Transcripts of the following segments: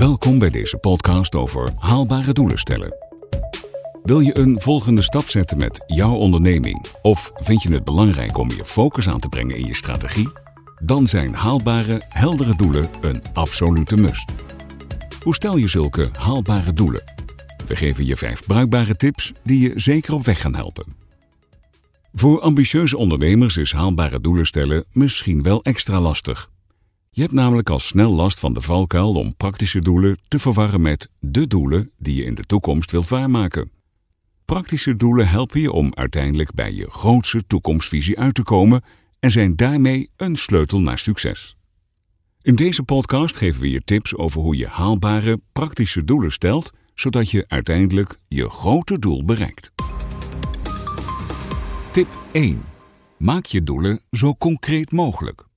Welkom bij deze podcast over haalbare doelen stellen. Wil je een volgende stap zetten met jouw onderneming of vind je het belangrijk om je focus aan te brengen in je strategie? Dan zijn haalbare, heldere doelen een absolute must. Hoe stel je zulke haalbare doelen? We geven je vijf bruikbare tips die je zeker op weg gaan helpen. Voor ambitieuze ondernemers is haalbare doelen stellen misschien wel extra lastig. Je hebt namelijk al snel last van de valkuil om praktische doelen te verwarren met de doelen die je in de toekomst wilt waarmaken. Praktische doelen helpen je om uiteindelijk bij je grootste toekomstvisie uit te komen en zijn daarmee een sleutel naar succes. In deze podcast geven we je tips over hoe je haalbare, praktische doelen stelt, zodat je uiteindelijk je grote doel bereikt. Tip 1. Maak je doelen zo concreet mogelijk.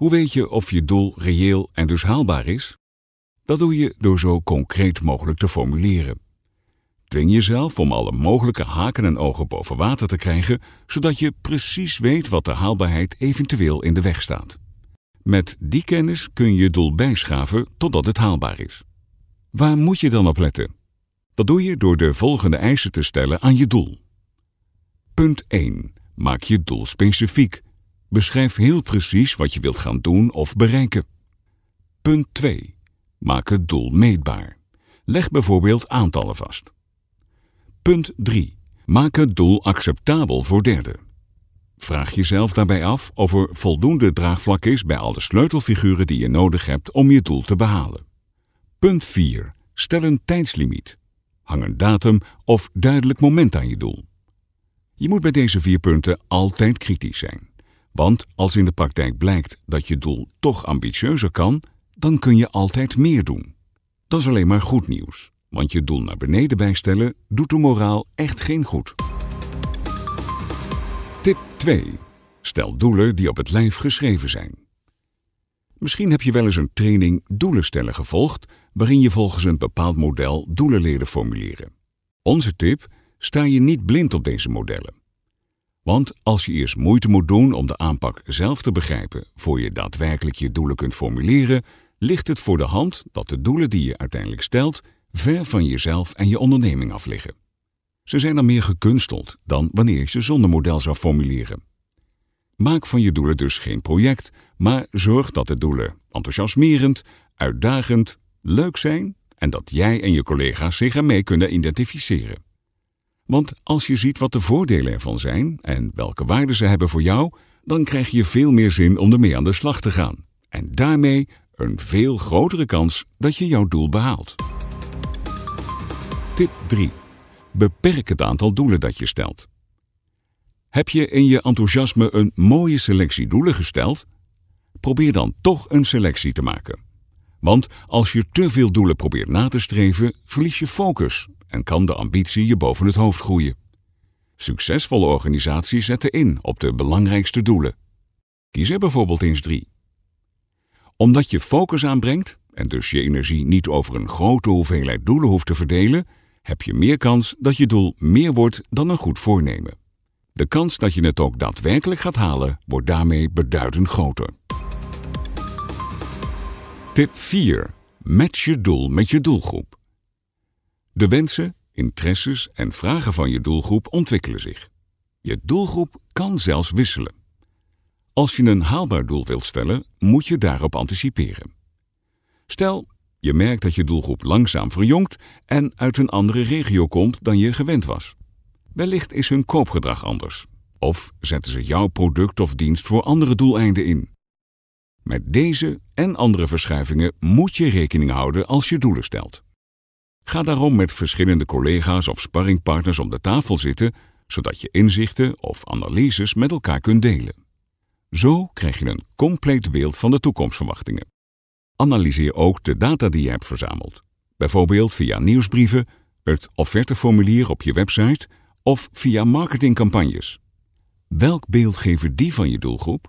Hoe weet je of je doel reëel en dus haalbaar is? Dat doe je door zo concreet mogelijk te formuleren. Dwing jezelf om alle mogelijke haken en ogen boven water te krijgen, zodat je precies weet wat de haalbaarheid eventueel in de weg staat. Met die kennis kun je je doel bijschaven totdat het haalbaar is. Waar moet je dan op letten? Dat doe je door de volgende eisen te stellen aan je doel. Punt 1. Maak je doel specifiek. Beschrijf heel precies wat je wilt gaan doen of bereiken. Punt 2. Maak het doel meetbaar. Leg bijvoorbeeld aantallen vast. Punt 3. Maak het doel acceptabel voor derden. Vraag jezelf daarbij af of er voldoende draagvlak is bij alle sleutelfiguren die je nodig hebt om je doel te behalen. Punt 4. Stel een tijdslimiet. Hang een datum of duidelijk moment aan je doel. Je moet bij deze vier punten altijd kritisch zijn. Want als in de praktijk blijkt dat je doel toch ambitieuzer kan, dan kun je altijd meer doen. Dat is alleen maar goed nieuws, want je doel naar beneden bijstellen doet de moraal echt geen goed. Tip 2. Stel doelen die op het lijf geschreven zijn. Misschien heb je wel eens een training doelen stellen gevolgd, waarin je volgens een bepaald model doelen leerde formuleren. Onze tip: sta je niet blind op deze modellen. Want als je eerst moeite moet doen om de aanpak zelf te begrijpen voor je daadwerkelijk je doelen kunt formuleren, ligt het voor de hand dat de doelen die je uiteindelijk stelt ver van jezelf en je onderneming af liggen. Ze zijn dan meer gekunsteld dan wanneer je ze zonder model zou formuleren. Maak van je doelen dus geen project, maar zorg dat de doelen enthousiasmerend, uitdagend, leuk zijn en dat jij en je collega's zich ermee kunnen identificeren. Want als je ziet wat de voordelen ervan zijn en welke waarden ze hebben voor jou, dan krijg je veel meer zin om ermee aan de slag te gaan. En daarmee een veel grotere kans dat je jouw doel behaalt. Tip 3. Beperk het aantal doelen dat je stelt. Heb je in je enthousiasme een mooie selectie doelen gesteld? Probeer dan toch een selectie te maken. Want als je te veel doelen probeert na te streven, verlies je focus en kan de ambitie je boven het hoofd groeien. Succesvolle organisaties zetten in op de belangrijkste doelen. Kies er bijvoorbeeld eens drie. Omdat je focus aanbrengt en dus je energie niet over een grote hoeveelheid doelen hoeft te verdelen, heb je meer kans dat je doel meer wordt dan een goed voornemen. De kans dat je het ook daadwerkelijk gaat halen wordt daarmee beduidend groter. Tip 4. Match je doel met je doelgroep. De wensen, interesses en vragen van je doelgroep ontwikkelen zich. Je doelgroep kan zelfs wisselen. Als je een haalbaar doel wilt stellen, moet je daarop anticiperen. Stel, je merkt dat je doelgroep langzaam verjongt en uit een andere regio komt dan je gewend was. Wellicht is hun koopgedrag anders. Of zetten ze jouw product of dienst voor andere doeleinden in. Met deze en andere verschuivingen moet je rekening houden als je doelen stelt. Ga daarom met verschillende collega's of sparringpartners om de tafel zitten, zodat je inzichten of analyses met elkaar kunt delen. Zo krijg je een compleet beeld van de toekomstverwachtingen. Analyseer ook de data die je hebt verzameld, bijvoorbeeld via nieuwsbrieven, het offerteformulier op je website of via marketingcampagnes. Welk beeld geven die van je doelgroep?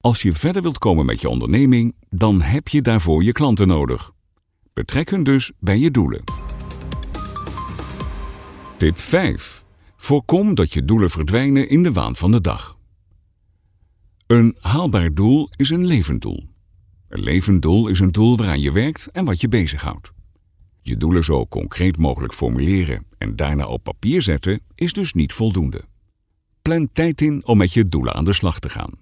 Als je verder wilt komen met je onderneming, dan heb je daarvoor je klanten nodig. Betrek hun dus bij je doelen. Tip 5. Voorkom dat je doelen verdwijnen in de waan van de dag. Een haalbaar doel is een levend doel. Een levend doel is een doel waaraan je werkt en wat je bezighoudt. Je doelen zo concreet mogelijk formuleren en daarna op papier zetten is dus niet voldoende. Plan tijd in om met je doelen aan de slag te gaan.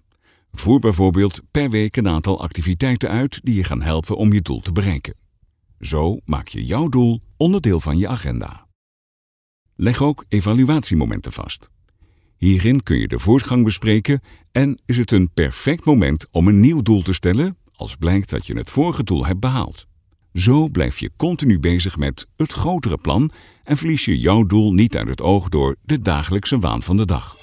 Voer bijvoorbeeld per week een aantal activiteiten uit die je gaan helpen om je doel te bereiken. Zo maak je jouw doel onderdeel van je agenda. Leg ook evaluatiemomenten vast. Hierin kun je de voortgang bespreken en is het een perfect moment om een nieuw doel te stellen als blijkt dat je het vorige doel hebt behaald. Zo blijf je continu bezig met het grotere plan en verlies je jouw doel niet uit het oog door de dagelijkse waan van de dag.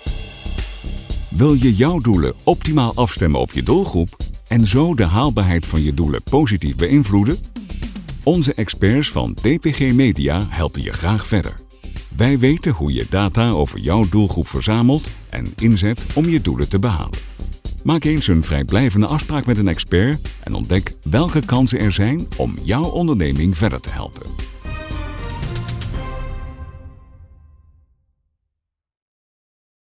Wil je jouw doelen optimaal afstemmen op je doelgroep en zo de haalbaarheid van je doelen positief beïnvloeden? Onze experts van DPG Media helpen je graag verder. Wij weten hoe je data over jouw doelgroep verzamelt en inzet om je doelen te behalen. Maak eens een vrijblijvende afspraak met een expert en ontdek welke kansen er zijn om jouw onderneming verder te helpen.